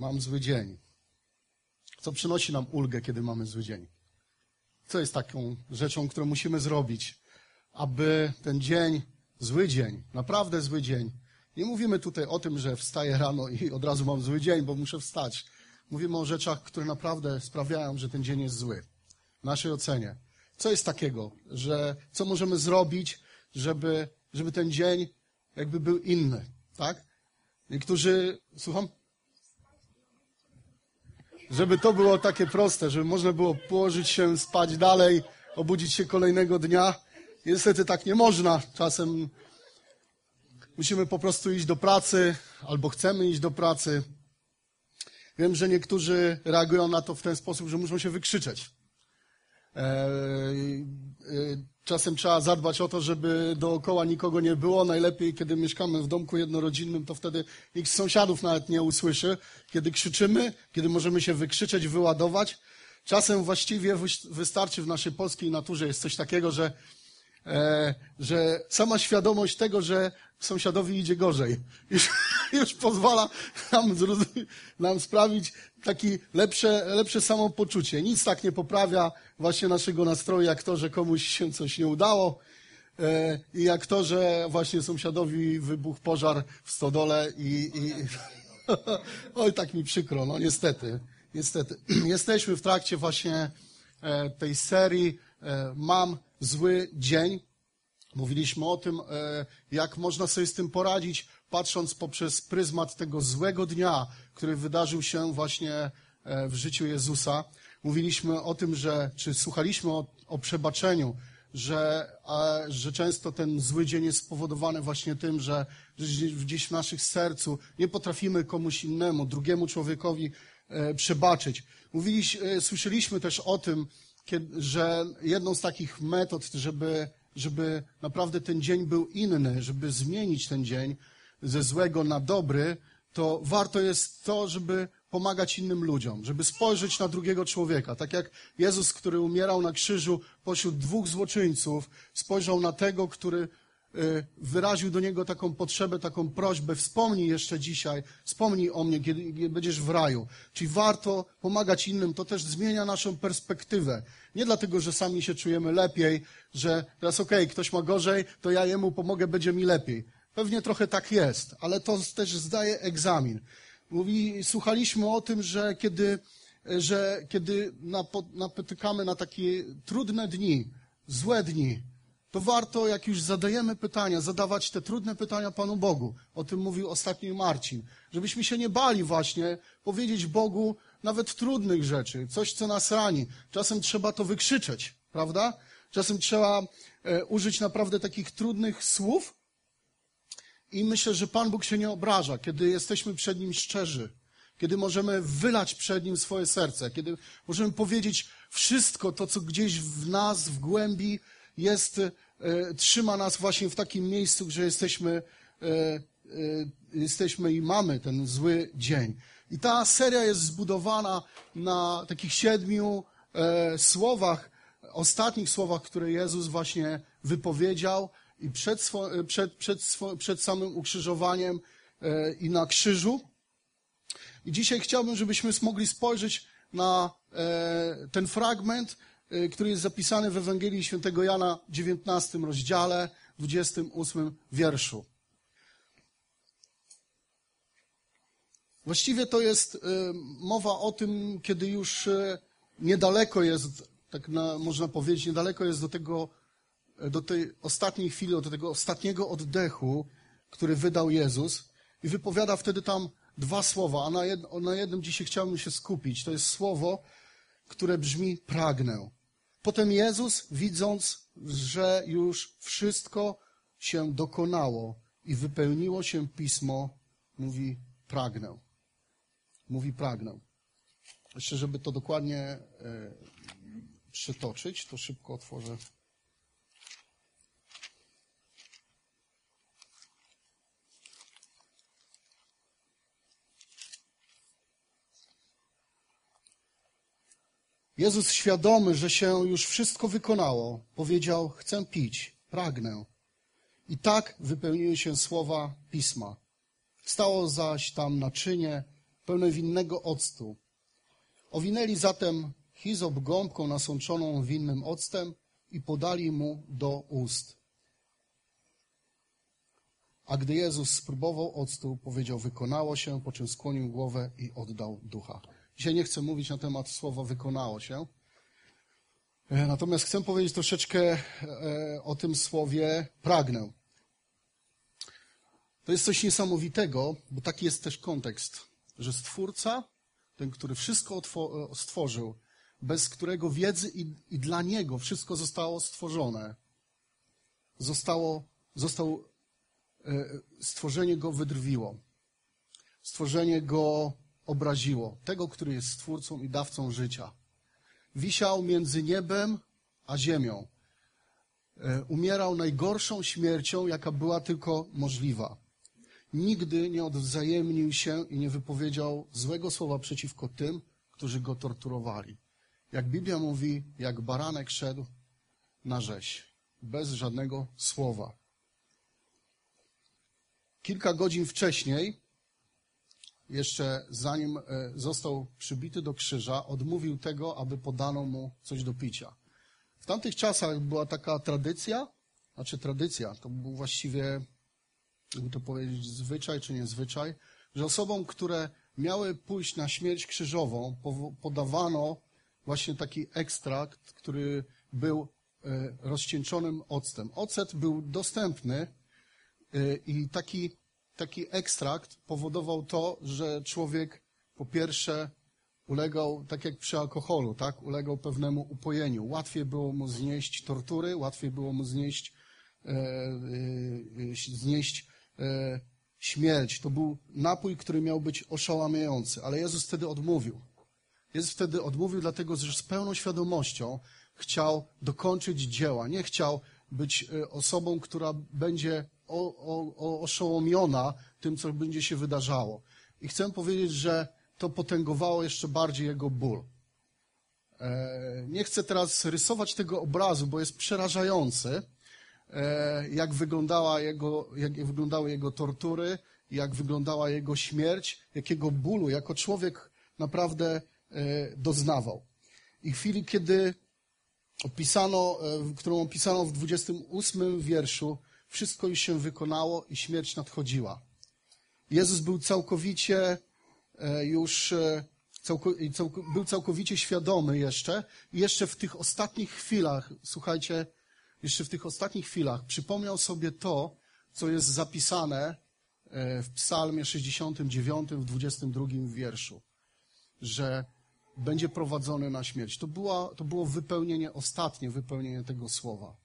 Mam zły dzień. Co przynosi nam ulgę, kiedy mamy zły dzień? Co jest taką rzeczą, którą musimy zrobić, aby ten dzień, zły dzień, naprawdę zły dzień, nie mówimy tutaj o tym, że wstaję rano i od razu mam zły dzień, bo muszę wstać. Mówimy o rzeczach, które naprawdę sprawiają, że ten dzień jest zły. W naszej ocenie. Co jest takiego, że co możemy zrobić, żeby, żeby ten dzień jakby był inny, tak? Niektórzy, słucham? Żeby to było takie proste, żeby można było położyć się, spać dalej, obudzić się kolejnego dnia. Niestety tak nie można. Czasem musimy po prostu iść do pracy, albo chcemy iść do pracy. Wiem, że niektórzy reagują na to w ten sposób, że muszą się wykrzyczeć. Czasem trzeba zadbać o to, żeby dookoła nikogo nie było. Najlepiej, kiedy mieszkamy w domku jednorodzinnym, to wtedy nikt z sąsiadów nawet nie usłyszy. Kiedy krzyczymy, kiedy możemy się wykrzyczeć, wyładować. Czasem właściwie wystarczy w naszej polskiej naturze jest coś takiego, że, e, że sama świadomość tego, że sąsiadowi idzie gorzej, już, już pozwala nam, nam sprawić takie lepsze, lepsze samopoczucie. Nic tak nie poprawia właśnie naszego nastroju, jak to, że komuś się coś nie udało e, i jak to, że właśnie sąsiadowi wybuchł pożar w stodole i, i... oj, tak mi przykro, no niestety, niestety. Jesteśmy w trakcie właśnie e, tej serii e, Mam zły dzień. Mówiliśmy o tym, jak można sobie z tym poradzić, patrząc poprzez pryzmat tego złego dnia, który wydarzył się właśnie w życiu Jezusa. Mówiliśmy o tym, że, czy słuchaliśmy o, o przebaczeniu, że, a, że często ten zły dzień jest spowodowany właśnie tym, że, że gdzieś w naszych sercu nie potrafimy komuś innemu, drugiemu człowiekowi e, przebaczyć. Mówiliśmy, e, słyszeliśmy też o tym, kiedy, że jedną z takich metod, żeby, żeby naprawdę ten dzień był inny, żeby zmienić ten dzień ze złego na dobry, to warto jest to, żeby pomagać innym ludziom, żeby spojrzeć na drugiego człowieka. Tak jak Jezus, który umierał na krzyżu pośród dwóch złoczyńców, spojrzał na tego, który y, wyraził do niego taką potrzebę, taką prośbę, wspomnij jeszcze dzisiaj, wspomnij o mnie, kiedy będziesz w raju. Czyli warto pomagać innym, to też zmienia naszą perspektywę. Nie dlatego, że sami się czujemy lepiej, że teraz okej, okay, ktoś ma gorzej, to ja jemu pomogę, będzie mi lepiej. Pewnie trochę tak jest, ale to też zdaje egzamin. Mówi, słuchaliśmy o tym, że kiedy, że kiedy napotykamy na takie trudne dni, złe dni, to warto, jak już zadajemy pytania, zadawać te trudne pytania Panu Bogu. O tym mówił ostatnio Marcin. Żebyśmy się nie bali właśnie powiedzieć Bogu nawet trudnych rzeczy, coś, co nas rani. Czasem trzeba to wykrzyczeć, prawda? Czasem trzeba e, użyć naprawdę takich trudnych słów, i myślę, że Pan Bóg się nie obraża, kiedy jesteśmy przed Nim szczerzy, kiedy możemy wylać przed Nim swoje serce, kiedy możemy powiedzieć wszystko to, co gdzieś w nas, w głębi jest, e, trzyma nas właśnie w takim miejscu, że jesteśmy, e, e, jesteśmy i mamy ten zły dzień. I ta seria jest zbudowana na takich siedmiu słowach, ostatnich słowach, które Jezus właśnie wypowiedział, i przed, swo, przed, przed, swo, przed samym ukrzyżowaniem e, i na krzyżu. I dzisiaj chciałbym, żebyśmy mogli spojrzeć na e, ten fragment, e, który jest zapisany w Ewangelii Świętego Jana, 19 rozdziale, 28 wierszu. Właściwie to jest mowa o tym, kiedy już niedaleko jest, tak na, można powiedzieć, niedaleko jest do tego do tej ostatniej chwili, do tego ostatniego oddechu, który wydał Jezus i wypowiada wtedy tam dwa słowa, a na, jed, na jednym dzisiaj chciałbym się skupić. To jest słowo, które brzmi pragnę. Potem Jezus, widząc, że już wszystko się dokonało i wypełniło się pismo, mówi pragnę. Mówi pragnę. Jeszcze, żeby to dokładnie e, przytoczyć, to szybko otworzę Jezus świadomy, że się już wszystko wykonało, powiedział: Chcę pić, pragnę. I tak wypełniły się słowa pisma. Stało zaś tam naczynie pełne winnego octu. Owinęli zatem hizop gąbką nasączoną winnym octem i podali mu do ust. A gdy Jezus spróbował octu, powiedział, wykonało się, po czym skłonił głowę i oddał ducha. Dzisiaj nie chcę mówić na temat słowa wykonało się. E, natomiast chcę powiedzieć troszeczkę e, o tym słowie pragnę. To jest coś niesamowitego, bo taki jest też kontekst, że Stwórca, ten, który wszystko e, stworzył, bez którego wiedzy i, i dla Niego wszystko zostało stworzone, zostało, został, stworzenie Go wydrwiło. Stworzenie Go obraziło. Tego, który jest Stwórcą i dawcą życia wisiał między niebem a ziemią. E, umierał najgorszą śmiercią, jaka była tylko możliwa. Nigdy nie odwzajemnił się i nie wypowiedział złego słowa przeciwko tym, którzy go torturowali. Jak Biblia mówi, jak baranek szedł na rzeź, bez żadnego słowa. Kilka godzin wcześniej jeszcze zanim e, został przybity do krzyża, odmówił tego, aby podano mu coś do picia. W tamtych czasach była taka tradycja, znaczy tradycja, to był właściwie, jakby to powiedzieć, zwyczaj czy niezwyczaj, że osobom, które miały pójść na śmierć krzyżową, podawano właśnie taki ekstrakt, który był e, rozcieńczonym octem. Ocet był dostępny e, i taki taki ekstrakt powodował to, że człowiek po pierwsze ulegał, tak jak przy alkoholu, tak, ulegał pewnemu upojeniu. Łatwiej było mu znieść tortury, łatwiej było mu znieść, e, e, znieść e, śmierć. To był napój, który miał być oszałamiający, ale Jezus wtedy odmówił. Jezus wtedy odmówił, dlatego że z pełną świadomością chciał dokończyć dzieła. Nie chciał być e, osobą, która będzie o, o, oszołomiona tym, co będzie się wydarzało. I chcę powiedzieć, że to potęgowało jeszcze bardziej jego ból. E, nie chcę teraz rysować tego obrazu, bo jest przerażający, e, jak, wyglądała jego, jak wyglądały jego tortury, jak wyglądała jego śmierć, jakiego bólu jako człowiek naprawdę doznawał. I chwili, kiedy opisano, e, którą opisano w 28 wierszu, wszystko już się wykonało i śmierć nadchodziła. Jezus był całkowicie e, już, e, był całkowicie świadomy jeszcze i jeszcze w tych ostatnich chwilach, słuchajcie, jeszcze w tych ostatnich chwilach przypomniał sobie to, co jest zapisane w psalmie 69 w 22 wierszu, że będzie prowadzony na śmierć. To, była, to było wypełnienie, ostatnie wypełnienie tego słowa.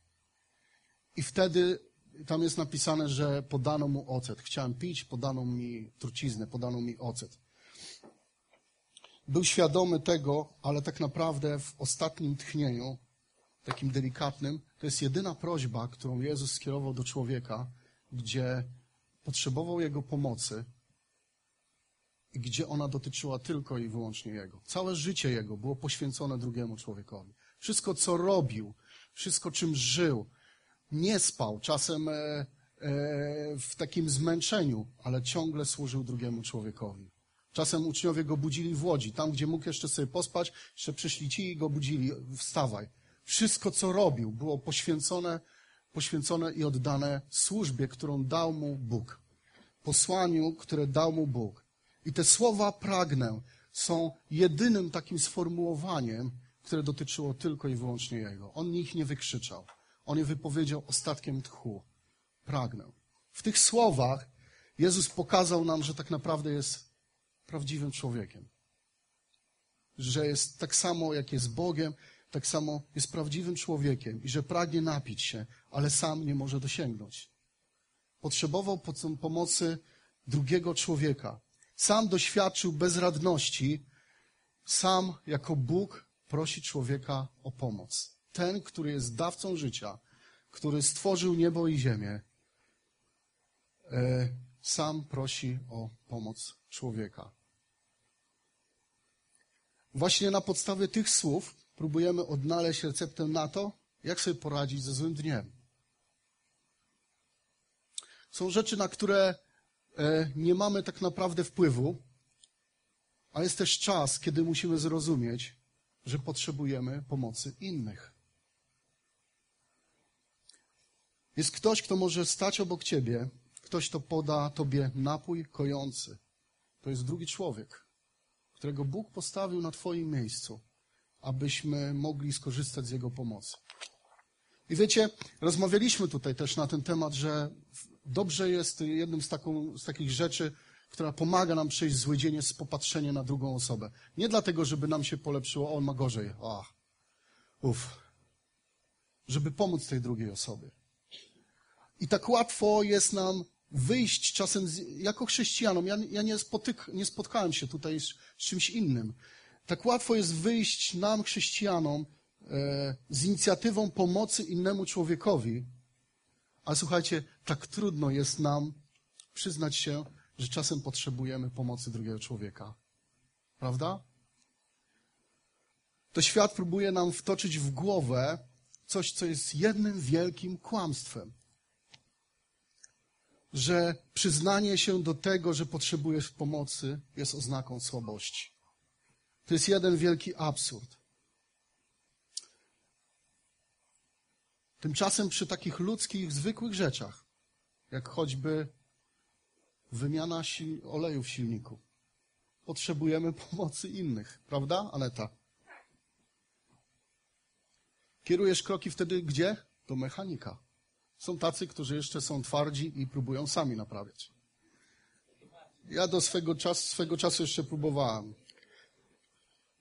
I wtedy tam jest napisane, że podano mu ocet. Chciałem pić, podano mi truciznę, podano mi ocet. Był świadomy tego, ale tak naprawdę w ostatnim tchnieniu, takim delikatnym, to jest jedyna prośba, którą Jezus skierował do człowieka, gdzie potrzebował jego pomocy, i gdzie ona dotyczyła tylko i wyłącznie Jego. Całe życie Jego było poświęcone drugiemu człowiekowi. Wszystko, co robił, wszystko, czym żył, nie spał, czasem e, e, w takim zmęczeniu, ale ciągle służył drugiemu człowiekowi. Czasem uczniowie go budzili w łodzi, tam, gdzie mógł jeszcze sobie pospać, jeszcze przyszli ci i go budzili, wstawaj. Wszystko, co robił, było poświęcone, poświęcone i oddane służbie, którą dał mu Bóg. Posłaniu, które dał mu Bóg. I te słowa pragnę są jedynym takim sformułowaniem, które dotyczyło tylko i wyłącznie Jego. On ich nie wykrzyczał. On je wypowiedział ostatkiem tchu. Pragnę. W tych słowach Jezus pokazał nam, że tak naprawdę jest prawdziwym człowiekiem. Że jest tak samo, jak jest Bogiem, tak samo jest prawdziwym człowiekiem i że pragnie napić się, ale sam nie może dosięgnąć. Potrzebował pomocy drugiego człowieka, sam doświadczył bezradności, sam jako Bóg prosi człowieka o pomoc. Ten, który jest dawcą życia, który stworzył niebo i ziemię, e, sam prosi o pomoc człowieka. Właśnie na podstawie tych słów próbujemy odnaleźć receptę na to, jak sobie poradzić ze złym dniem. Są rzeczy, na które E, nie mamy tak naprawdę wpływu, A jest też czas, kiedy musimy zrozumieć, że potrzebujemy pomocy innych. Jest ktoś, kto może stać obok ciebie, ktoś, kto poda tobie napój kojący. To jest drugi człowiek, którego Bóg postawił na twoim miejscu, abyśmy mogli skorzystać z jego pomocy. I wiecie, rozmawialiśmy tutaj też na ten temat, że dobrze jest jednym z, taką, z takich rzeczy, która pomaga nam przejść zły dzień, jest popatrzenie na drugą osobę. Nie dlatego, żeby nam się polepszyło, on ma gorzej. Ach, uff. Żeby pomóc tej drugiej osobie. I tak łatwo jest nam wyjść czasem z, jako chrześcijanom. Ja, ja nie, spotyk, nie spotkałem się tutaj z, z, czymś innym. Tak łatwo jest wyjść nam, chrześcijanom, e, z inicjatywą pomocy innemu człowiekowi, ale słuchajcie, tak trudno jest nam przyznać się, że czasem potrzebujemy pomocy drugiego człowieka. Prawda? To świat próbuje nam wtoczyć w głowę coś, co jest jednym wielkim kłamstwem że przyznanie się do tego, że potrzebujesz pomocy, jest oznaką słabości. To jest jeden wielki absurd. Tymczasem przy takich ludzkich, zwykłych rzeczach, jak choćby wymiana oleju w silniku, potrzebujemy pomocy innych, prawda, Aneta? Kierujesz kroki wtedy gdzie? Do mechanika. Są tacy, którzy jeszcze są twardzi i próbują sami naprawiać. Ja do swego czasu, swego czasu jeszcze próbowałem.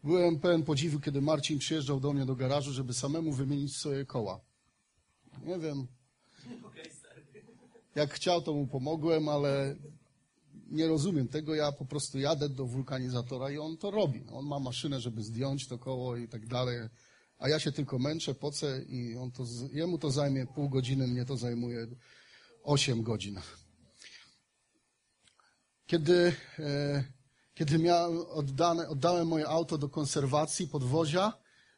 Byłem pełen podziwu, kiedy Marcin przyjeżdżał do mnie do garażu, żeby samemu wymienić swoje koła. Nie wiem. Jak chciał, to mu pomogłem, ale nie rozumiem tego. Ja po prostu jadę do wulkanizatora i on to robi. On ma maszynę, żeby zdjąć to koło i tak dalej a ja się tylko męczę, pocę i on to, jemu to zajmie pół godziny, mnie to zajmuje osiem godzin. Kiedy, e, kiedy oddane, oddałem moje auto do konserwacji podwozia,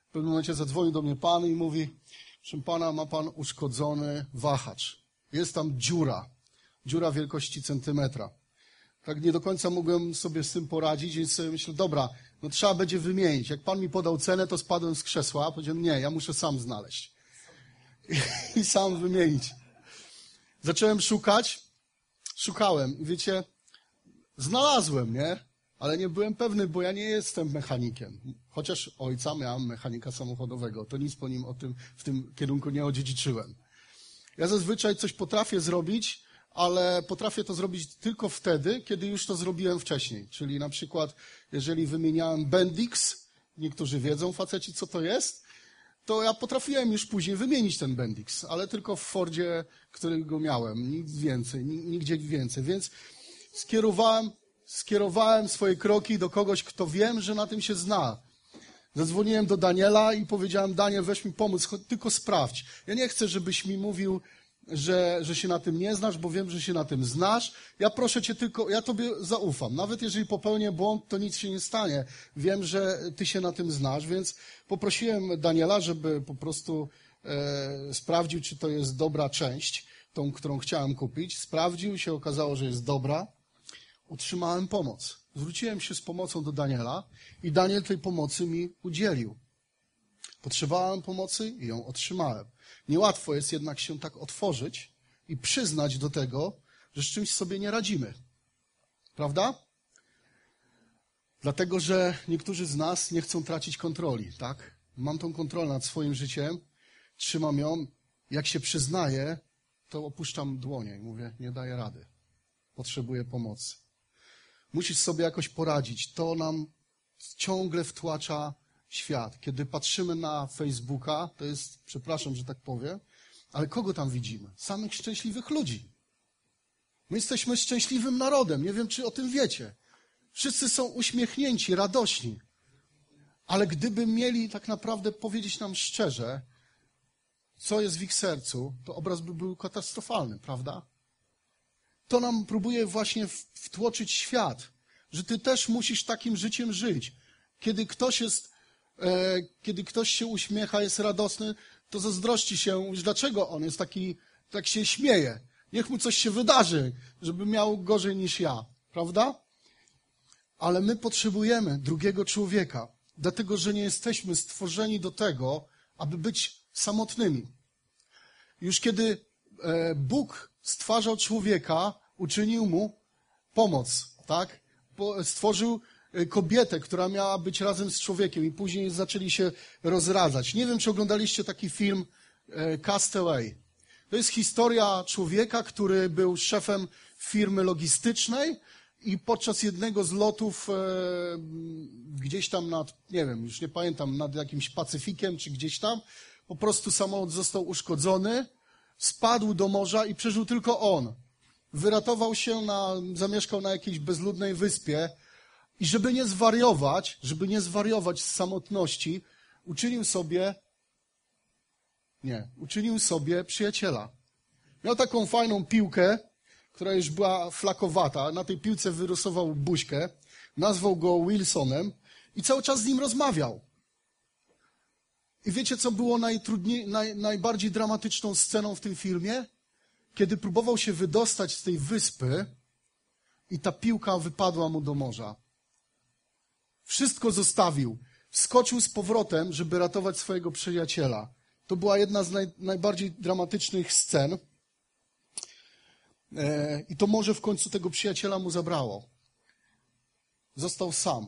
w pewnym momencie zadzwonił do mnie pan i mówi, proszę pana, ma pan uszkodzony wahacz. Jest tam dziura, dziura wielkości centymetra. Tak nie do końca mogłem sobie z tym poradzić, więc sobie myślę, dobra, no trzeba będzie wymienić. Jak pan mi podał cenę, to spadłem z krzesła, powiedziałem, nie, ja muszę sam znaleźć. I, I sam wymienić. Zacząłem szukać, szukałem i wiecie, znalazłem, nie? Ale nie byłem pewny, bo ja nie jestem mechanikiem. Chociaż ojca miałem mechanika samochodowego, to nic po nim o tym, w tym kierunku nie odziedziczyłem. Ja zazwyczaj coś potrafię zrobić, ale potrafię to zrobić tylko wtedy, kiedy już to zrobiłem wcześniej. Czyli na przykład, jeżeli wymieniałem Bendix, niektórzy wiedzą, faceci, co to jest, to ja potrafiłem już później wymienić ten Bendix, ale tylko w Fordzie, którego miałem, nic więcej, nigdzie więcej. Więc skierowałem, skierowałem swoje kroki do kogoś, kto wiem, że na tym się zna. Zadzwoniłem do Daniela i powiedziałem, Daniel, weź mi pomóc, tylko sprawdź. Ja nie chcę, żebyś mi mówił, że, że się na tym nie znasz, bo wiem, że się na tym znasz. Ja proszę cię tylko, ja tobie zaufam. Nawet jeżeli popełnię błąd, to nic się nie stanie. Wiem, że ty się na tym znasz, więc poprosiłem Daniela, żeby po prostu e, sprawdził, czy to jest dobra część, tą, którą chciałem kupić. Sprawdził się okazało, że jest dobra. Otrzymałem pomoc. Zwróciłem się z pomocą do Daniela i Daniel tej pomocy mi udzielił. Potrzebowałem pomocy i ją otrzymałem. Niełatwo jest jednak się tak otworzyć i przyznać do tego, że z czymś sobie nie radzimy. Prawda? Dlatego, że niektórzy z nas nie chcą tracić kontroli, tak? Mam tą kontrolę nad swoim życiem, trzymam ją. Jak się przyznaję, to opuszczam dłonie i mówię, nie daję rady. Potrzebuję pomocy. Musisz sobie jakoś poradzić. To nam ciągle wtłacza świat. Kiedy patrzymy na Facebooka, to jest, przepraszam, że tak powiem, ale kogo tam widzimy? Samych szczęśliwych ludzi. My jesteśmy szczęśliwym narodem. Nie wiem, czy o tym wiecie. Wszyscy są uśmiechnięci, radośni. Ale gdyby mieli tak naprawdę powiedzieć nam szczerze, co jest w ich sercu, to obraz by był katastrofalny, prawda? To nam próbuje właśnie wtłoczyć świat, że ty też musisz takim życiem żyć. Kiedy ktoś jest kiedy ktoś się uśmiecha, jest radosny, to zazdrości się, dlaczego on jest taki, tak się śmieje. Niech mu coś się wydarzy, żeby miał gorzej niż ja, prawda? ale my potrzebujemy drugiego człowieka, dlatego że nie jesteśmy stworzeni do tego, aby być samotnymi. Już kiedy e, Bóg stwarzał człowieka, uczynił mu pomoc, tak? Stworzył e, kobietę, która miała być razem z człowiekiem i później zaczęli się rozradzać. Nie wiem, czy oglądaliście taki film e, Castaway. To jest historia człowieka, który był szefem firmy logistycznej i podczas jednego z lotów e, gdzieś tam nad, nie wiem, już nie pamiętam, nad jakimś Pacyfikiem czy gdzieś tam, po prostu samolot został uszkodzony, spadł do morza i przeżył tylko on. Wyratował się, na, zamieszkał na jakiejś bezludnej wyspie i żeby nie zwariować, żeby nie zwariować z samotności, uczynił sobie, nie, uczynił sobie przyjaciela. Miał taką fajną piłkę, która już była flakowata. Na tej piłce wyrysował buźkę, nazwał go Wilsonem i cały czas z nim rozmawiał. I wiecie, co było najtrudniej, naj, najbardziej dramatyczną sceną w tym filmie? Kiedy próbował się wydostać z tej wyspy i ta piłka wypadła mu do morza. Wszystko zostawił. Wskoczył z powrotem, żeby ratować swojego przyjaciela. To była jedna z naj, najbardziej dramatycznych scen. E, I to może w końcu tego przyjaciela mu zabrało. Został sam.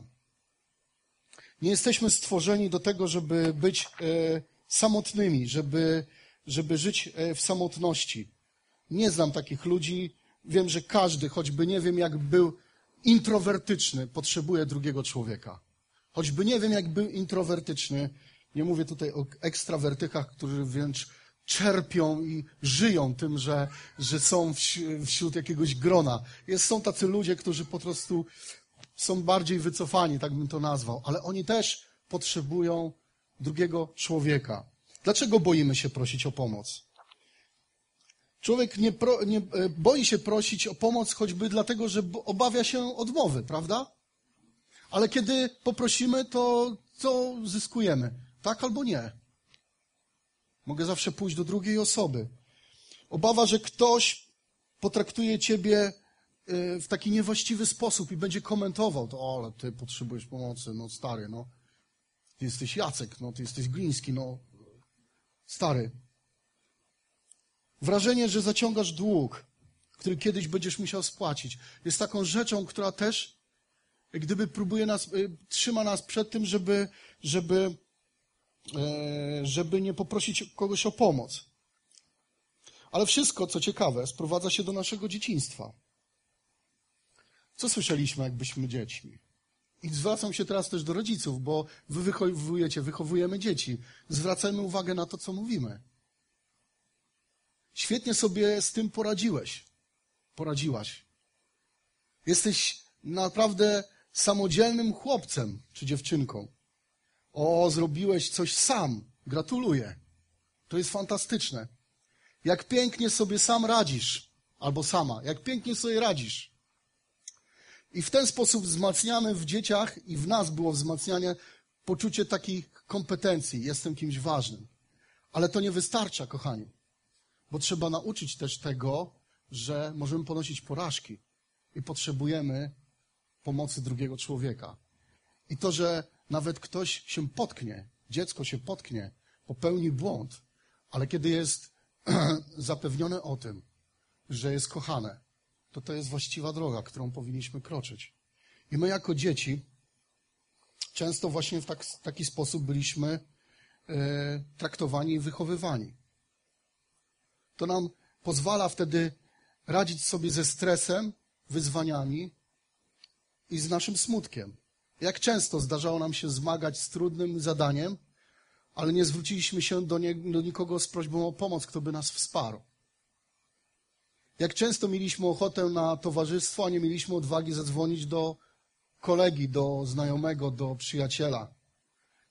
Nie jesteśmy stworzeni do tego, żeby być e, samotnymi, żeby, żeby żyć e, w samotności. Nie znam takich ludzi. Wiem, że każdy, choćby nie wiem, jak był introwertyczny, potrzebuje drugiego człowieka. Choćby nie wiem, jak był introwertyczny, nie mówię tutaj o ekstrawertykach, którzy wręcz czerpią i żyją tym, że, że są wśród jakiegoś grona. Jest, są tacy ludzie, którzy po prostu są bardziej wycofani, tak bym to nazwał, ale oni też potrzebują drugiego człowieka. Dlaczego boimy się prosić o pomoc? Człowiek nie, pro, nie e, boi się prosić o pomoc choćby dlatego, że obawia się odmowy, prawda? Ale kiedy poprosimy, to co zyskujemy? Tak albo nie. Mogę zawsze pójść do drugiej osoby. Obawa, że ktoś potraktuje ciebie y, w taki niewłaściwy sposób i będzie komentował to, o, ale ty potrzebujesz pomocy, no stary, no. Ty jesteś Jacek, no, ty jesteś Gliński, no. Stary. Wrażenie, że zaciągasz dług, który kiedyś będziesz musiał spłacić, jest taką rzeczą, która też, gdyby próbuje nas, y, trzyma nas przed tym, żeby, żeby E, żeby nie poprosić kogoś o pomoc. Ale wszystko, co ciekawe, sprowadza się do naszego dzieciństwa. Co słyszeliśmy, jakbyśmy dziećmi? I zwracam się teraz też do rodziców, bo wy wychowujecie, wychowujemy dzieci. Zwracajmy uwagę na to, co mówimy. Świetnie sobie z tym poradziłeś. Poradziłaś. Jesteś naprawdę samodzielnym chłopcem czy dziewczynką. O, zrobiłeś coś sam. Gratuluję. To jest fantastyczne. Jak pięknie sobie sam radzisz, albo sama, jak pięknie sobie radzisz. I w ten sposób wzmacniamy w dzieciach i w nas było wzmacnianie poczucie takich kompetencji. Jestem kimś ważnym. Ale to nie wystarcza, kochani. Bo trzeba nauczyć też tego, że możemy ponosić porażki i potrzebujemy pomocy drugiego człowieka. I to, że nawet ktoś się potknie, dziecko się potknie, popełni błąd, ale kiedy jest zapewnione o tym, że jest kochane, to to jest właściwa droga, którą powinniśmy kroczyć. I my jako dzieci często właśnie w tak, taki sposób byliśmy e, traktowani i wychowywani. To nam pozwala wtedy radzić sobie ze stresem, wyzwaniami i z naszym smutkiem. Jak często zdarzało nam się zmagać z trudnym zadaniem, ale nie zwróciliśmy się do, nie, do nikogo z prośbą o pomoc, kto by nas wsparł. Jak często mieliśmy ochotę na towarzystwo, a nie mieliśmy odwagi zadzwonić do kolegi, do znajomego, do przyjaciela.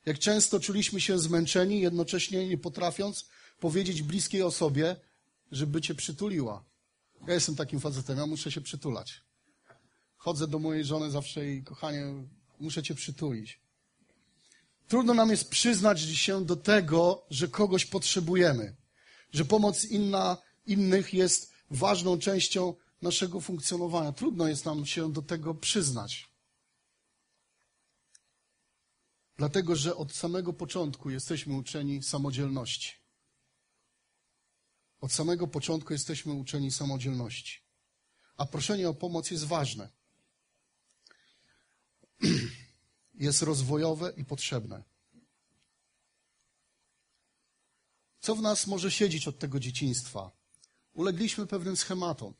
Jak często czuliśmy się zmęczeni, jednocześnie nie potrafiąc powiedzieć bliskiej osobie, żeby cię przytuliła. Ja jestem takim facetem, ja muszę się przytulać. Chodzę do mojej żony zawsze i kochanie, muszę cię przytulić. Trudno nam jest przyznać się do tego, że kogoś potrzebujemy, że pomoc inna, innych jest ważną częścią naszego funkcjonowania. Trudno jest nam się do tego przyznać. Dlatego, że od samego początku jesteśmy uczeni samodzielności. Od samego początku jesteśmy uczeni samodzielności. A proszenie o pomoc jest ważne. Jest rozwojowe i potrzebne. Co w nas może siedzieć od tego dzieciństwa? Ulegliśmy pewnym schematom.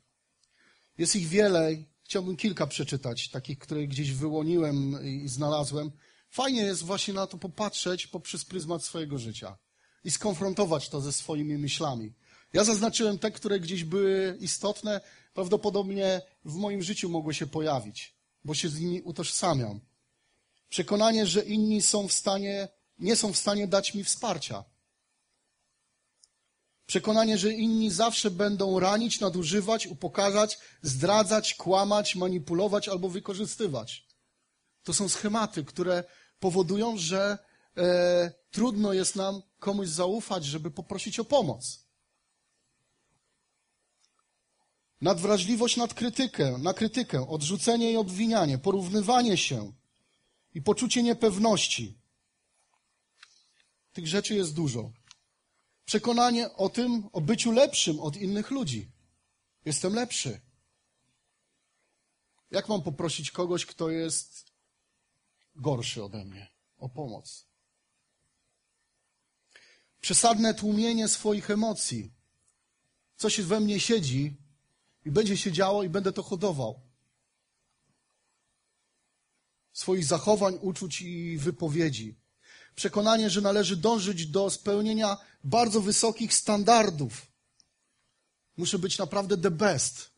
Jest ich wiele, chciałbym kilka przeczytać, takich, które gdzieś wyłoniłem i znalazłem. Fajnie jest właśnie na to popatrzeć poprzez pryzmat swojego życia i skonfrontować to ze swoimi myślami. Ja zaznaczyłem te, które gdzieś były istotne, prawdopodobnie w moim życiu mogły się pojawić, bo się z nimi utożsamiam. Przekonanie, że inni są w stanie, nie są w stanie dać mi wsparcia. Przekonanie, że inni zawsze będą ranić, nadużywać, upokarzać, zdradzać, kłamać, manipulować albo wykorzystywać. To są schematy, które powodują, że e, trudno jest nam komuś zaufać, żeby poprosić o pomoc. Nadwrażliwość nad krytykę, na krytykę, odrzucenie i obwinianie, porównywanie się i poczucie niepewności. Tych rzeczy jest dużo. Przekonanie o tym, o byciu lepszym od innych ludzi. Jestem lepszy. Jak mam poprosić kogoś, kto jest gorszy ode mnie o pomoc? Przesadne tłumienie swoich emocji. Coś we mnie siedzi i będzie się działo i będę to hodował. Swoich zachowań, uczuć i wypowiedzi. Przekonanie, że należy dążyć do spełnienia bardzo wysokich standardów. Muszę być naprawdę the best.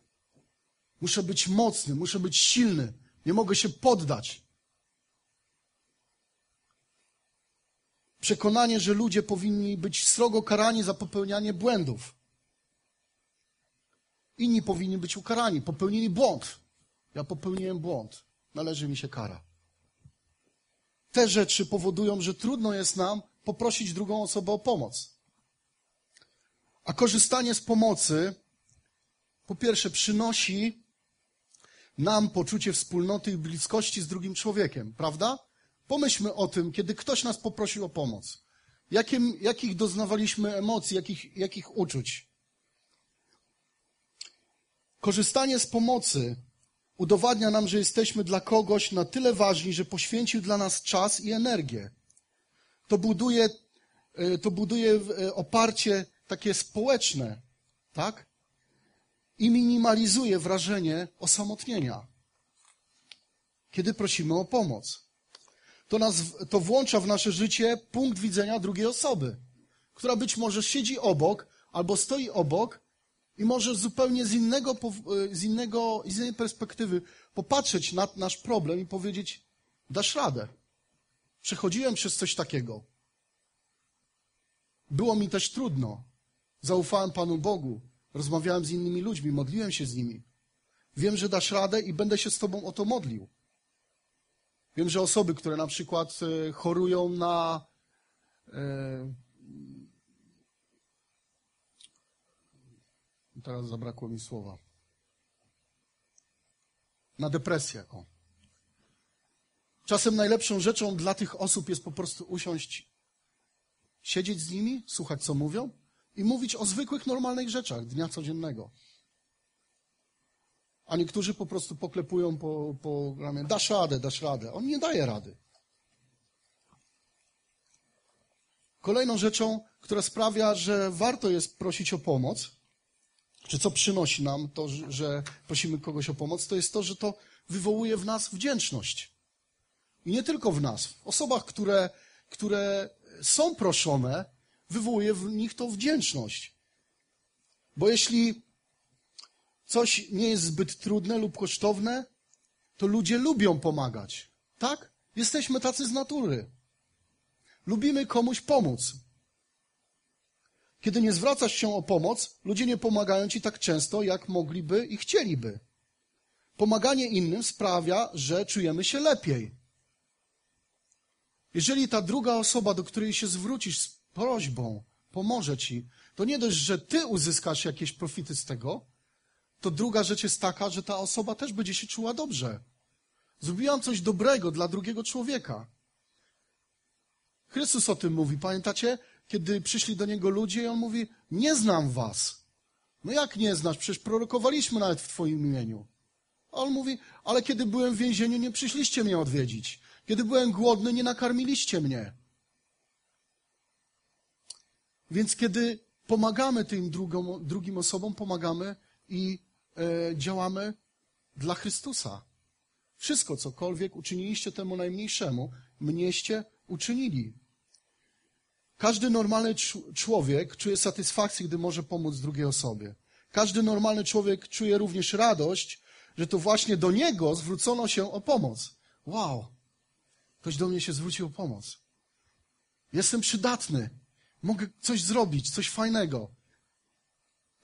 Muszę być mocny, muszę być silny. Nie mogę się poddać. Przekonanie, że ludzie powinni być srogo karani za popełnianie błędów. Inni powinni być ukarani. Popełnili błąd. Ja popełniłem błąd. Należy mi się kara. Te rzeczy powodują, że trudno jest nam poprosić drugą osobę o pomoc. A korzystanie z pomocy, po pierwsze, przynosi nam poczucie wspólnoty i bliskości z drugim człowiekiem, prawda? Pomyślmy o tym, kiedy ktoś nas poprosił o pomoc. Jakim, jakich doznawaliśmy emocji, jakich, jakich uczuć? Korzystanie z pomocy udowadnia nam, że jesteśmy dla kogoś na tyle ważni, że poświęcił dla nas czas i energię. To buduje, e, to buduje e, oparcie takie społeczne, tak? I minimalizuje wrażenie osamotnienia, kiedy prosimy o pomoc. To, nas, to włącza w nasze życie punkt widzenia drugiej osoby, która być może siedzi obok albo stoi obok i może zupełnie z innego, e, z innego, z innej perspektywy popatrzeć na nasz problem i powiedzieć, dasz radę. Przechodziłem przez coś takiego. Było mi też trudno. Zaufałem Panu Bogu. Rozmawiałem z innymi ludźmi, modliłem się z nimi. Wiem, że dasz radę i będę się z Tobą o to modlił. Wiem, że osoby, które na przykład e, chorują na Teraz zabrakło mi słowa. Na depresję. O. Czasem najlepszą rzeczą dla tych osób jest po prostu usiąść, siedzieć z nimi, słuchać co mówią i mówić o zwykłych, normalnych rzeczach dnia codziennego. A niektórzy po prostu poklepują po, po ramię, dasz radę, dasz radę. On nie daje rady. Kolejną rzeczą, która sprawia, że warto jest prosić o pomoc, czy co przynosi nam to, że prosimy kogoś o pomoc, to jest to, że to wywołuje w nas wdzięczność. I nie tylko w nas. W osobach, które, które są proszone, wywołuje w nich to wdzięczność. Bo jeśli coś nie jest zbyt trudne lub kosztowne, to ludzie lubią pomagać. Tak? Jesteśmy tacy z natury. Lubimy komuś pomóc. Kiedy nie zwracasz się o pomoc, ludzie nie pomagają ci tak często, jak mogliby i chcieliby. Pomaganie innym sprawia, że czujemy się lepiej. Jeżeli ta druga osoba, do której się zwrócisz z prośbą, pomoże ci, to nie dość, że ty uzyskasz jakieś profity z tego, to druga rzecz jest taka, że ta osoba też będzie się czuła dobrze. Zrobiłam coś dobrego dla drugiego człowieka. Chrystus o tym mówi. Pamiętacie? Kiedy przyszli do Niego ludzie i On mówi, nie znam was. No jak nie znasz? Przecież prorokowaliśmy nawet w Twoim imieniu. A On mówi, ale kiedy byłem w więzieniu, nie przyszliście mnie odwiedzić. Kiedy byłem głodny, nie nakarmiliście mnie. Więc kiedy pomagamy tym drugom, drugim osobom, pomagamy i e, działamy dla Chrystusa. Wszystko, cokolwiek uczyniliście temu najmniejszemu, mnieście uczynili. Każdy normalny człowiek czuje satysfakcję, gdy może pomóc drugiej osobie. Każdy normalny człowiek czuje również radość, że to właśnie do niego zwrócono się o pomoc. Wow, ktoś do mnie się zwrócił o pomoc. Jestem przydatny. Mogę coś zrobić, coś fajnego.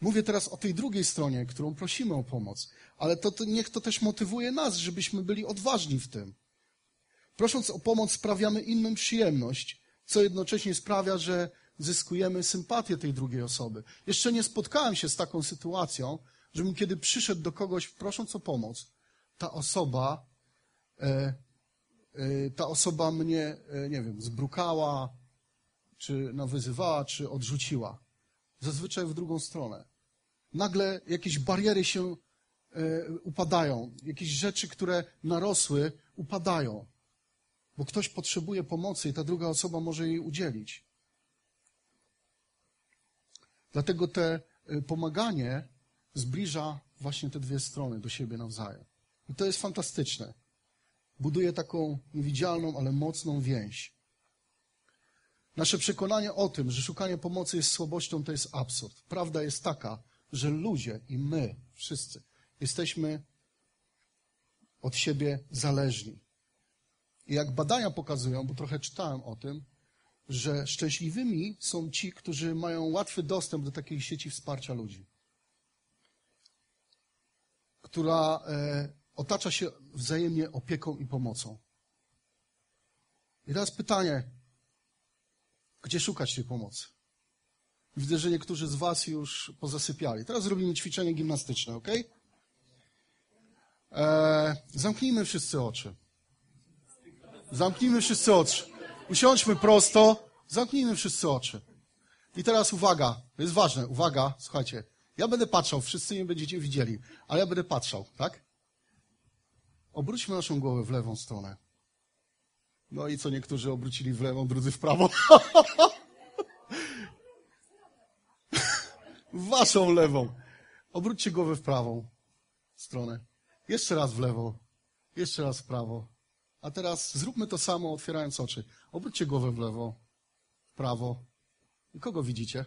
Mówię teraz o tej drugiej stronie, którą prosimy o pomoc, ale to, to niech to też motywuje nas, żebyśmy byli odważni w tym. Prosząc o pomoc, sprawiamy innym przyjemność, co jednocześnie sprawia, że zyskujemy sympatię tej drugiej osoby. Jeszcze nie spotkałem się z taką sytuacją, żebym kiedy przyszedł do kogoś prosząc o pomoc, ta osoba, e, e, ta osoba mnie, e, nie wiem, zbrukała, czy nawyzywała, czy odrzuciła. Zazwyczaj w drugą stronę. Nagle jakieś bariery się e, upadają, jakieś rzeczy, które narosły, upadają, bo ktoś potrzebuje pomocy i ta druga osoba może jej udzielić. Dlatego te e, pomaganie zbliża właśnie te dwie strony do siebie nawzajem. I to jest fantastyczne. Buduje taką niewidzialną, ale mocną więź. Nasze przekonanie o tym, że szukanie pomocy jest słabością, to jest absurd. Prawda jest taka, że ludzie i my, wszyscy, jesteśmy od siebie zależni. I jak badania pokazują, bo trochę czytałem o tym, że szczęśliwymi są ci, którzy mają łatwy dostęp do takiej sieci wsparcia ludzi, która e, otacza się wzajemnie opieką i pomocą. I teraz pytanie, gdzie szukać tej pomocy? Widzę, że niektórzy z Was już pozasypiali. Teraz zrobimy ćwiczenie gimnastyczne, ok? Eee, zamknijmy wszyscy oczy. Zamknijmy wszyscy oczy. Usiądźmy prosto, zamknijmy wszyscy oczy. I teraz uwaga, to jest ważne, uwaga, słuchajcie. Ja będę patrzał, wszyscy nie będziecie widzieli, ale ja będę patrzał, tak? Obróćmy naszą głowę w lewą stronę. No i co niektórzy obrócili w lewą, drudzy w prawo. waszą lewą. Obróćcie głowę w prawą stronę. Jeszcze raz w lewo. Jeszcze raz w prawo. A teraz zróbmy to samo, otwierając oczy. Obróćcie głowę w lewo, w prawo. I kogo widzicie?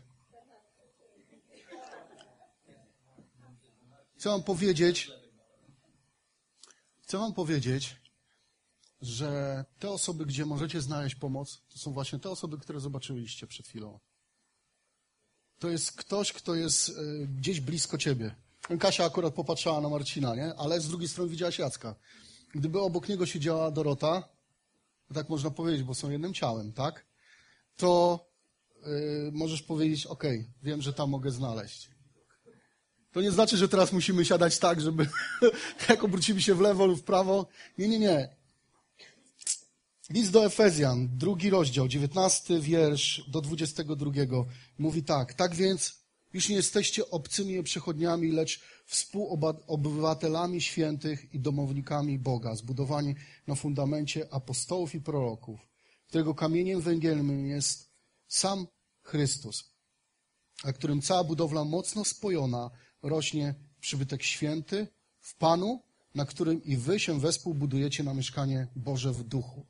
Chcę wam powiedzieć, chcę wam powiedzieć, że te osoby, gdzie możecie znaleźć pomoc, to są właśnie te osoby, które zobaczyliście przed chwilą. To jest ktoś, kto jest e, gdzieś blisko ciebie. Kasia akurat popatrzała na Marcina, nie? Ale z drugiej strony widziałaś Jacka. Gdyby obok niego siedziała Dorota, tak można powiedzieć, bo są jednym ciałem, tak? To yy, możesz powiedzieć, ok, wiem, że tam mogę znaleźć. To nie znaczy, że teraz musimy siadać tak, żeby jak obrócimy się w lewo lub w prawo. Nie, nie, nie. List do Efezjan, drugi rozdział, dziewiętnasty wiersz do dwudziestego drugiego mówi tak. Tak więc już nie jesteście obcymi przechodniami, lecz współobywatelami świętych i domownikami Boga, zbudowani na fundamencie apostołów i proroków, którego kamieniem węgielnym jest sam Chrystus, a którym cała budowla mocno spojona rośnie przybytek święty w Panu, na którym i wy się wespół budujecie na mieszkanie Boże w duchu.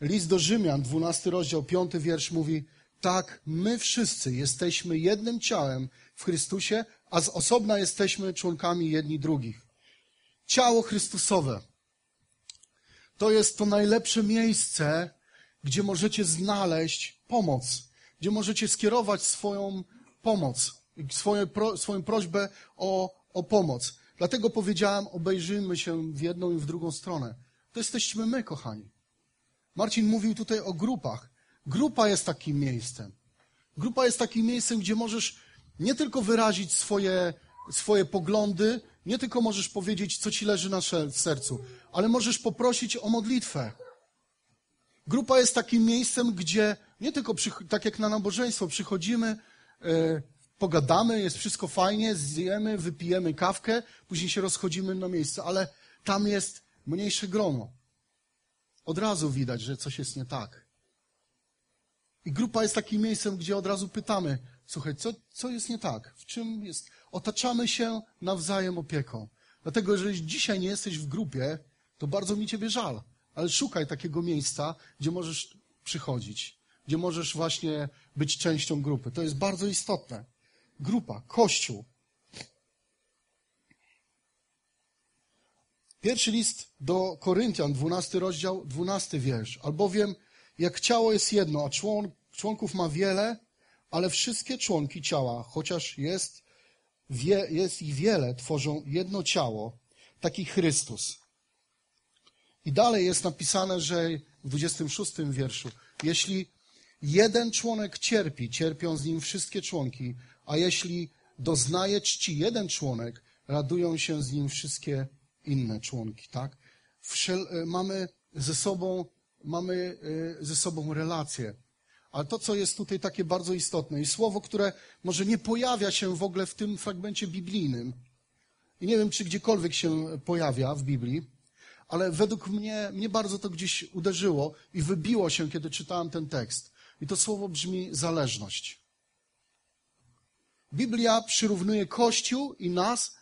List do Rzymian, 12 rozdział, 5 wiersz mówi, tak, my wszyscy jesteśmy jednym ciałem w Chrystusie, a z osobna jesteśmy członkami jedni drugich. Ciało Chrystusowe to jest to najlepsze miejsce, gdzie możecie znaleźć pomoc, gdzie możecie skierować swoją pomoc, swoją, pro, swoją prośbę o, o pomoc. Dlatego powiedziałem, obejrzyjmy się w jedną i w drugą stronę. To jesteśmy my, kochani. Marcin mówił tutaj o grupach. Grupa jest takim miejscem. Grupa jest takim miejscem, gdzie możesz nie tylko wyrazić swoje, swoje poglądy, nie tylko możesz powiedzieć, co ci leży na sercu, ale możesz poprosić o modlitwę. Grupa jest takim miejscem, gdzie nie tylko tak jak na nabożeństwo przychodzimy, e, pogadamy, jest wszystko fajnie, zjemy, wypijemy kawkę, później się rozchodzimy na miejsce, ale tam jest mniejsze grono. Od razu widać, że coś jest nie tak. I grupa jest takim miejscem, gdzie od razu pytamy, słuchaj, co, co jest nie tak? W czym jest? Otaczamy się nawzajem opieką. Dlatego, jeżeli dzisiaj nie jesteś w grupie, to bardzo mi ciebie żal. Ale szukaj takiego miejsca, gdzie możesz przychodzić, gdzie możesz właśnie być częścią grupy. To jest bardzo istotne. Grupa, kościół. Pierwszy list do Koryntian, dwunasty rozdział, dwunasty wiersz. Albowiem jak ciało jest jedno, a człon, członków ma wiele, ale wszystkie członki ciała, chociaż jest, wie, jest ich wiele, tworzą jedno ciało, taki Chrystus. I dalej jest napisane, że w 26 wierszu, jeśli jeden członek cierpi, cierpią z nim wszystkie członki, a jeśli doznaje czci jeden członek, radują się z nim wszystkie inne członki, tak? Wszel e, mamy ze sobą, mamy e, ze sobą relacje. Ale to, co jest tutaj takie bardzo istotne i słowo, które może nie pojawia się w ogóle w tym fragmencie biblijnym, i nie wiem, czy gdziekolwiek się pojawia w Biblii, ale według mnie, mnie bardzo to gdzieś uderzyło i wybiło się, kiedy czytałem ten tekst. I to słowo brzmi zależność. Biblia przyrównuje Kościół i nas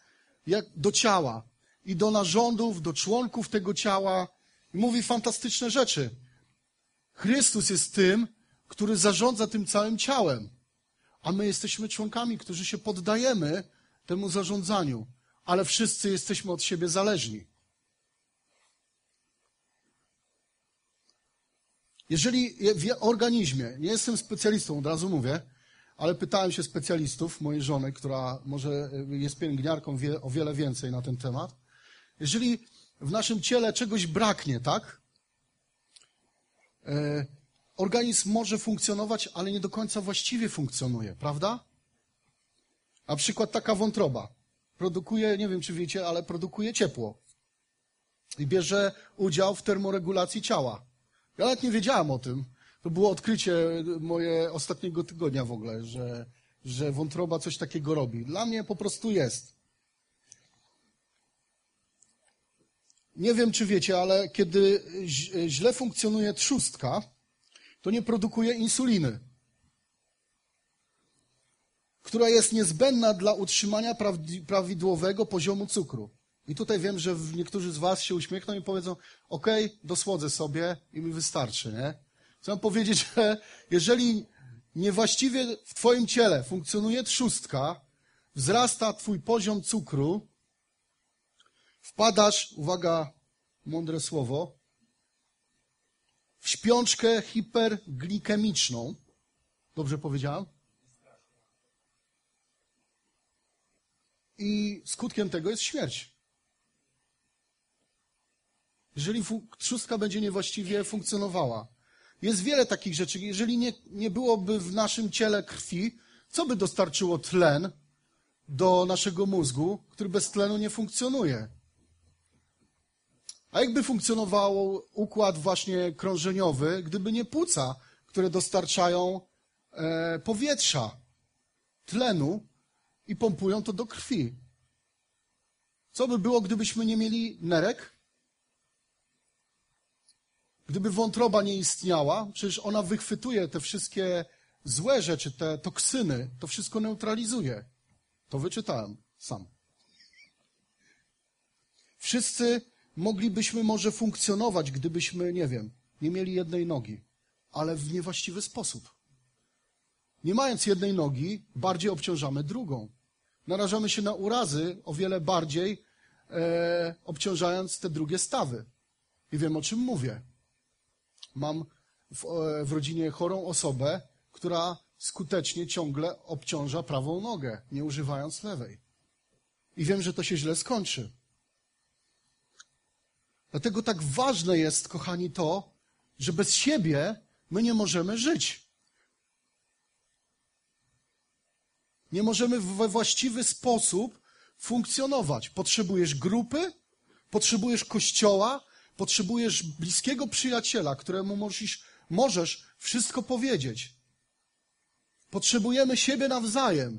jak do ciała i do narządów, do członków tego ciała i mówi fantastyczne rzeczy. Chrystus jest tym, który zarządza tym całym ciałem, a my jesteśmy członkami, którzy się poddajemy temu zarządzaniu, ale wszyscy jesteśmy od siebie zależni. Jeżeli w organizmie, nie jestem specjalistą, od razu mówię, ale pytałem się specjalistów, mojej żony, która może jest pielęgniarką, wie o wiele więcej na ten temat. Jeżeli w naszym ciele czegoś braknie, tak? Organizm może funkcjonować, ale nie do końca właściwie funkcjonuje, prawda? Na przykład taka wątroba. Produkuje, nie wiem czy wiecie, ale produkuje ciepło. I bierze udział w termoregulacji ciała. Ja nawet nie wiedziałem o tym. To było odkrycie moje ostatniego tygodnia w ogóle, że, że wątroba coś takiego robi. Dla mnie po prostu jest. Nie wiem, czy wiecie, ale kiedy źle funkcjonuje trzustka, to nie produkuje insuliny, która jest niezbędna dla utrzymania prawidłowego poziomu cukru. I tutaj wiem, że niektórzy z Was się uśmiechną i powiedzą: OK, dosłodzę sobie i mi wystarczy, nie? Chcę powiedzieć, że jeżeli niewłaściwie w Twoim ciele funkcjonuje trzustka, wzrasta Twój poziom cukru, wpadasz, uwaga, mądre słowo, śpiączkę hiperglikemiczną. Dobrze powiedziałem? I skutkiem tego jest śmierć. Jeżeli trzustka będzie niewłaściwie funkcjonowała. Jest wiele takich rzeczy. Jeżeli nie, nie byłoby w naszym ciele krwi, co by dostarczyło tlen do naszego mózgu, który bez tlenu nie funkcjonuje? A jakby funkcjonował układ właśnie krążeniowy, gdyby nie płuca, które dostarczają e, powietrza, tlenu i pompują to do krwi? Co by było, gdybyśmy nie mieli nerek? Gdyby wątroba nie istniała, przecież ona wychwytuje te wszystkie złe rzeczy, te toksyny, to wszystko neutralizuje. To wyczytałem sam. Wszyscy moglibyśmy może funkcjonować, gdybyśmy, nie wiem, nie mieli jednej nogi, ale w niewłaściwy sposób. Nie mając jednej nogi, bardziej obciążamy drugą. Narażamy się na urazy o wiele bardziej, e, obciążając te drugie stawy. I wiem, o czym mówię. Mam w, e, w rodzinie chorą osobę, która skutecznie ciągle obciąża prawą nogę, nie używając lewej. I wiem, że to się źle skończy. Dlatego tak ważne jest, kochani, to, że bez siebie my nie możemy żyć. Nie możemy we właściwy sposób funkcjonować. Potrzebujesz grupy, potrzebujesz kościoła, Potrzebujesz bliskiego przyjaciela, któremu możesz, możesz wszystko powiedzieć. Potrzebujemy siebie nawzajem.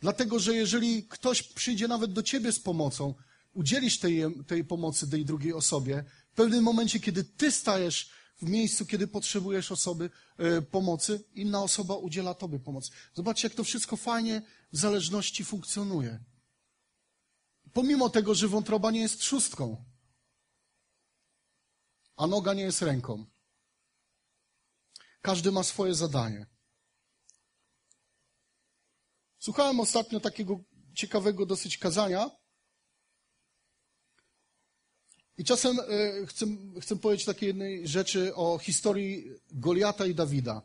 Dlatego, że jeżeli ktoś przyjdzie nawet do ciebie z pomocą, udzielisz tej, tej pomocy tej drugiej osobie, w pewnym momencie, kiedy ty stajesz w miejscu, kiedy potrzebujesz osoby e, pomocy, inna osoba udziela tobie pomocy. Zobaczcie, jak to wszystko fajnie w zależności funkcjonuje. Pomimo tego, że wątroba nie jest trzustką, a noga nie jest ręką. Każdy ma swoje zadanie. Słuchałem ostatnio takiego ciekawego dosyć kazania. I czasem e, chcę, chcę powiedzieć takiej jednej rzeczy o historii Goliata i Dawida.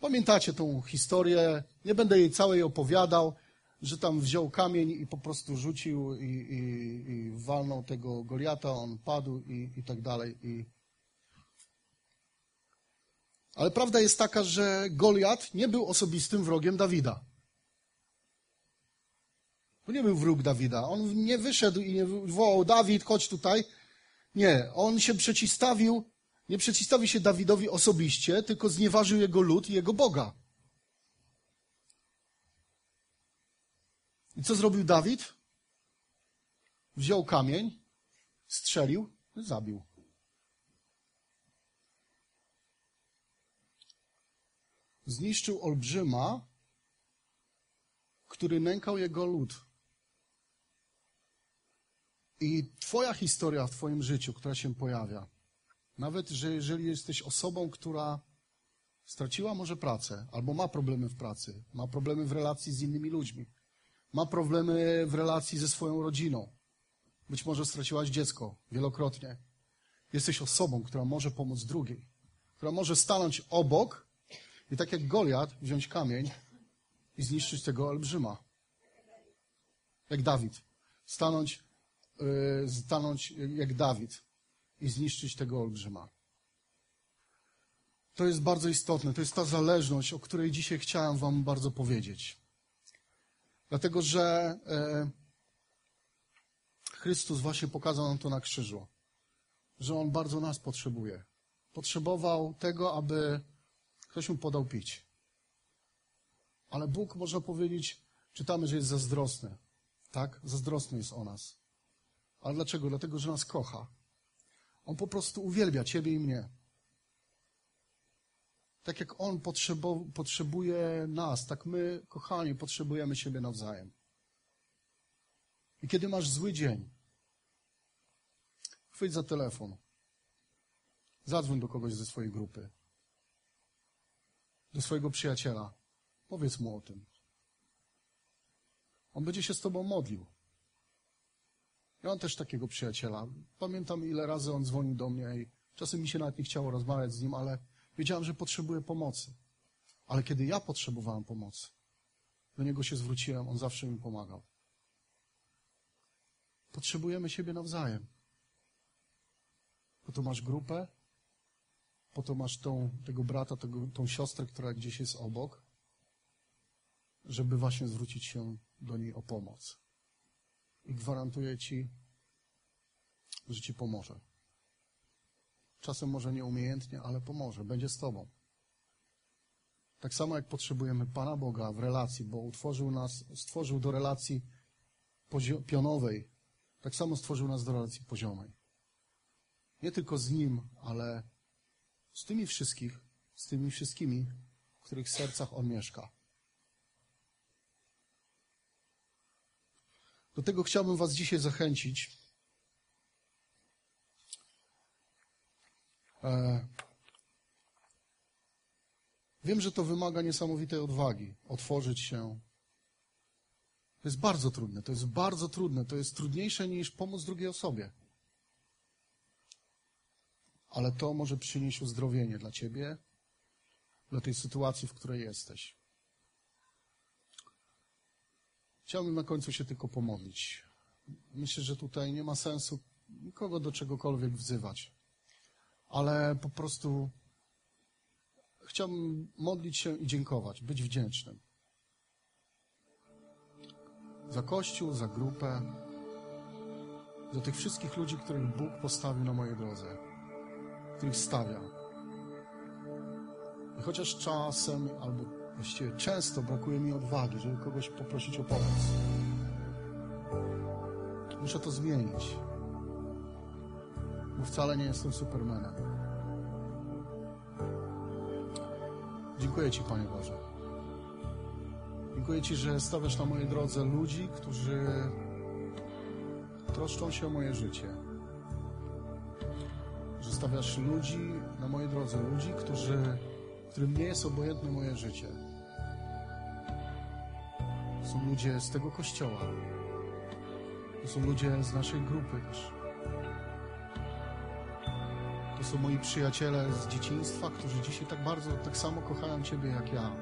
Pamiętacie tą historię, nie będę jej całej opowiadał, że tam wziął kamień i po prostu rzucił i, i, i walnął tego Goliata, on padł i, i tak dalej. I... Ale prawda jest taka, że Goliat nie był osobistym wrogiem Dawida. To nie był wróg Dawida. On nie wyszedł i nie wołał, Dawid, chodź tutaj. Nie, on się przeciwstawił, nie przeciwstawił się Dawidowi osobiście, tylko znieważył jego lud i jego Boga. I co zrobił Dawid? Wziął kamień, strzelił, zabił. Zniszczył olbrzyma, który nękał jego lud. I Twoja historia w Twoim życiu, która się pojawia, nawet że jeżeli jesteś osobą, która straciła może pracę, albo ma problemy w pracy, ma problemy w relacji z innymi ludźmi, ma problemy w relacji ze swoją rodziną, być może straciłaś dziecko wielokrotnie, jesteś osobą, która może pomóc drugiej, która może stanąć obok i tak jak Goliat wziąć kamień i zniszczyć tego olbrzyma. Jak Dawid. Stanąć stanąć jak Dawid i zniszczyć tego olbrzyma. To jest bardzo istotne. To jest ta zależność, o której dzisiaj chciałem Wam bardzo powiedzieć. Dlatego, że e, Chrystus właśnie pokazał nam to na krzyżu, że On bardzo nas potrzebuje. Potrzebował tego, aby ktoś mu podał pić. Ale Bóg, można powiedzieć, czytamy, że jest zazdrosny. Tak? Zazdrosny jest o nas. Ale dlaczego? Dlatego, że nas kocha. On po prostu uwielbia Ciebie i mnie. Tak jak On potrzebuje nas, tak my, kochani, potrzebujemy siebie nawzajem. I kiedy masz zły dzień, chwyć za telefon. Zadzwoń do kogoś ze swojej grupy. Do swojego przyjaciela. Powiedz mu o tym. On będzie się z tobą modlił. Ja mam też takiego przyjaciela. Pamiętam, ile razy on dzwonił do mnie i czasem mi się nawet nie chciało rozmawiać z nim, ale wiedziałem, że potrzebuje pomocy. Ale kiedy ja potrzebowałem pomocy, do niego się zwróciłem, on zawsze mi pomagał. Potrzebujemy siebie nawzajem. Po to masz grupę, po to masz tą, tego brata, tego, tą siostrę, która gdzieś jest obok, żeby właśnie zwrócić się do niej o pomoc i gwarantuję Ci, że Ci pomoże. Czasem może nieumiejętnie, ale pomoże, będzie z Tobą. Tak samo jak potrzebujemy Pana Boga w relacji, bo utworzył nas, stworzył do relacji pionowej, tak samo stworzył nas do relacji poziomej. Nie tylko z Nim, ale z tymi wszystkich, z tymi wszystkimi, w których sercach On mieszka. Do tego chciałbym Was dzisiaj zachęcić. E, wiem, że to wymaga niesamowitej odwagi otworzyć się. To jest bardzo trudne, to jest bardzo trudne, to jest trudniejsze niż pomóc drugiej osobie. Ale to może przynieść uzdrowienie dla Ciebie, dla tej sytuacji, w której jesteś. Chciałbym na końcu się tylko pomodlić. Myślę, że tutaj nie ma sensu nikogo do czegokolwiek wzywać, ale po prostu chciałbym modlić się i dziękować, być wdzięcznym. Za Kościół, za grupę, za tych wszystkich ludzi, których Bóg postawił na mojej drodze, których stawia. I chociaż czasem, albo właściwie często brakuje mi odwagi, żeby kogoś poprosić o pomoc, muszę to zmienić, bo wcale nie jestem supermanem. Dziękuję Ci, Panie Boże. Dziękuję Ci, że stawiasz na mojej drodze ludzi, którzy troszczą się o moje życie. Że stawiasz ludzi na mojej drodze, ludzi, którzy, którym nie jest obojętne moje życie. Są ludzie z tego kościoła. To są ludzie z naszej grupy też. To są moi przyjaciele z dzieciństwa, którzy dzisiaj tak bardzo, tak samo kochają Ciebie jak ja.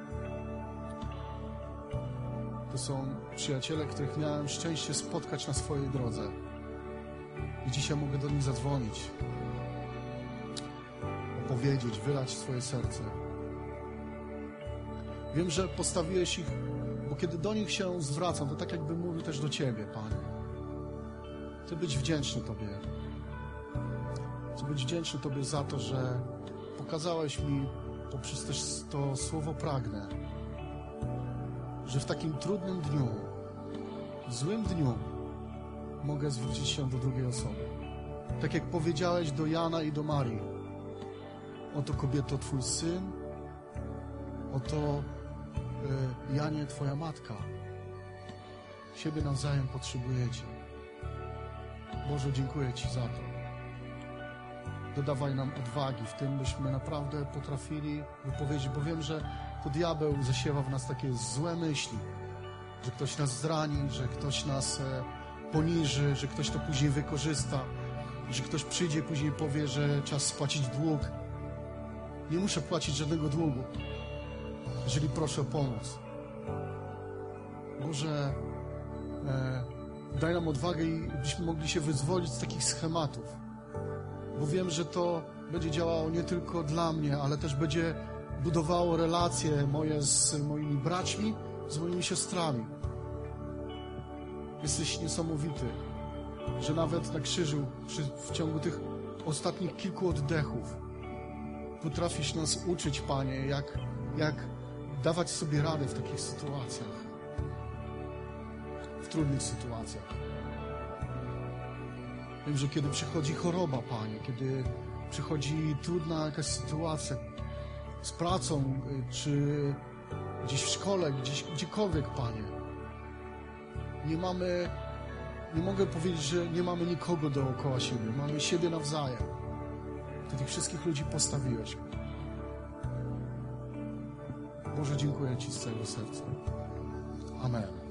To są przyjaciele, których miałem szczęście spotkać na swojej drodze. I dzisiaj mogę do nich zadzwonić, opowiedzieć, wylać swoje serce. Wiem, że postawiłeś ich, bo kiedy do nich się zwracam, to tak jakby mówił też do Ciebie, Panie. Chcę być wdzięczny Tobie. Chcę być wdzięczny Tobie za to, że pokazałeś mi poprzez też to słowo pragnę, że w takim trudnym dniu, w złym dniu, mogę zwrócić się do drugiej osoby. Tak jak powiedziałeś do Jana i do Marii. Oto kobieto Twój syn, oto Janie Twoja matka. Siebie nawzajem potrzebujecie. Boże, dziękuję Ci za to. Dodawaj nam odwagi w tym, byśmy naprawdę potrafili wypowiedzieć, bo wiem, że to diabeł zasiewa w nas takie złe myśli, że ktoś nas zrani, że ktoś nas e, poniży, że ktoś to później wykorzysta, że ktoś przyjdzie później powie, że czas spłacić dług. Nie muszę płacić żadnego długu, jeżeli proszę o pomoc. Boże, e, daj nam odwagę i byśmy mogli się wyzwolić z takich schematów, bo wiem, że to będzie działało nie tylko dla mnie, ale też będzie budowało relacje moje z moimi braćmi, z moimi siostrami. Jesteś niesamowity, że nawet na krzyżu przy, w ciągu tych ostatnich kilku oddechów potrafisz nas uczyć, Panie, jak, jak dawać sobie radę w takich sytuacjach, w trudnych sytuacjach. Wiem, że kiedy przychodzi choroba, Panie, kiedy przychodzi trudna jakaś sytuacja z pracą, y, czy gdzieś w szkole, gdzieś, gdziekolwiek, Panie, nie mamy, nie mogę powiedzieć, że nie mamy nikogo dookoła siebie, mamy siebie nawzajem. Ty tych wszystkich ludzi postawiłeś. Boże, dziękuję Ci z całego serca. Amen.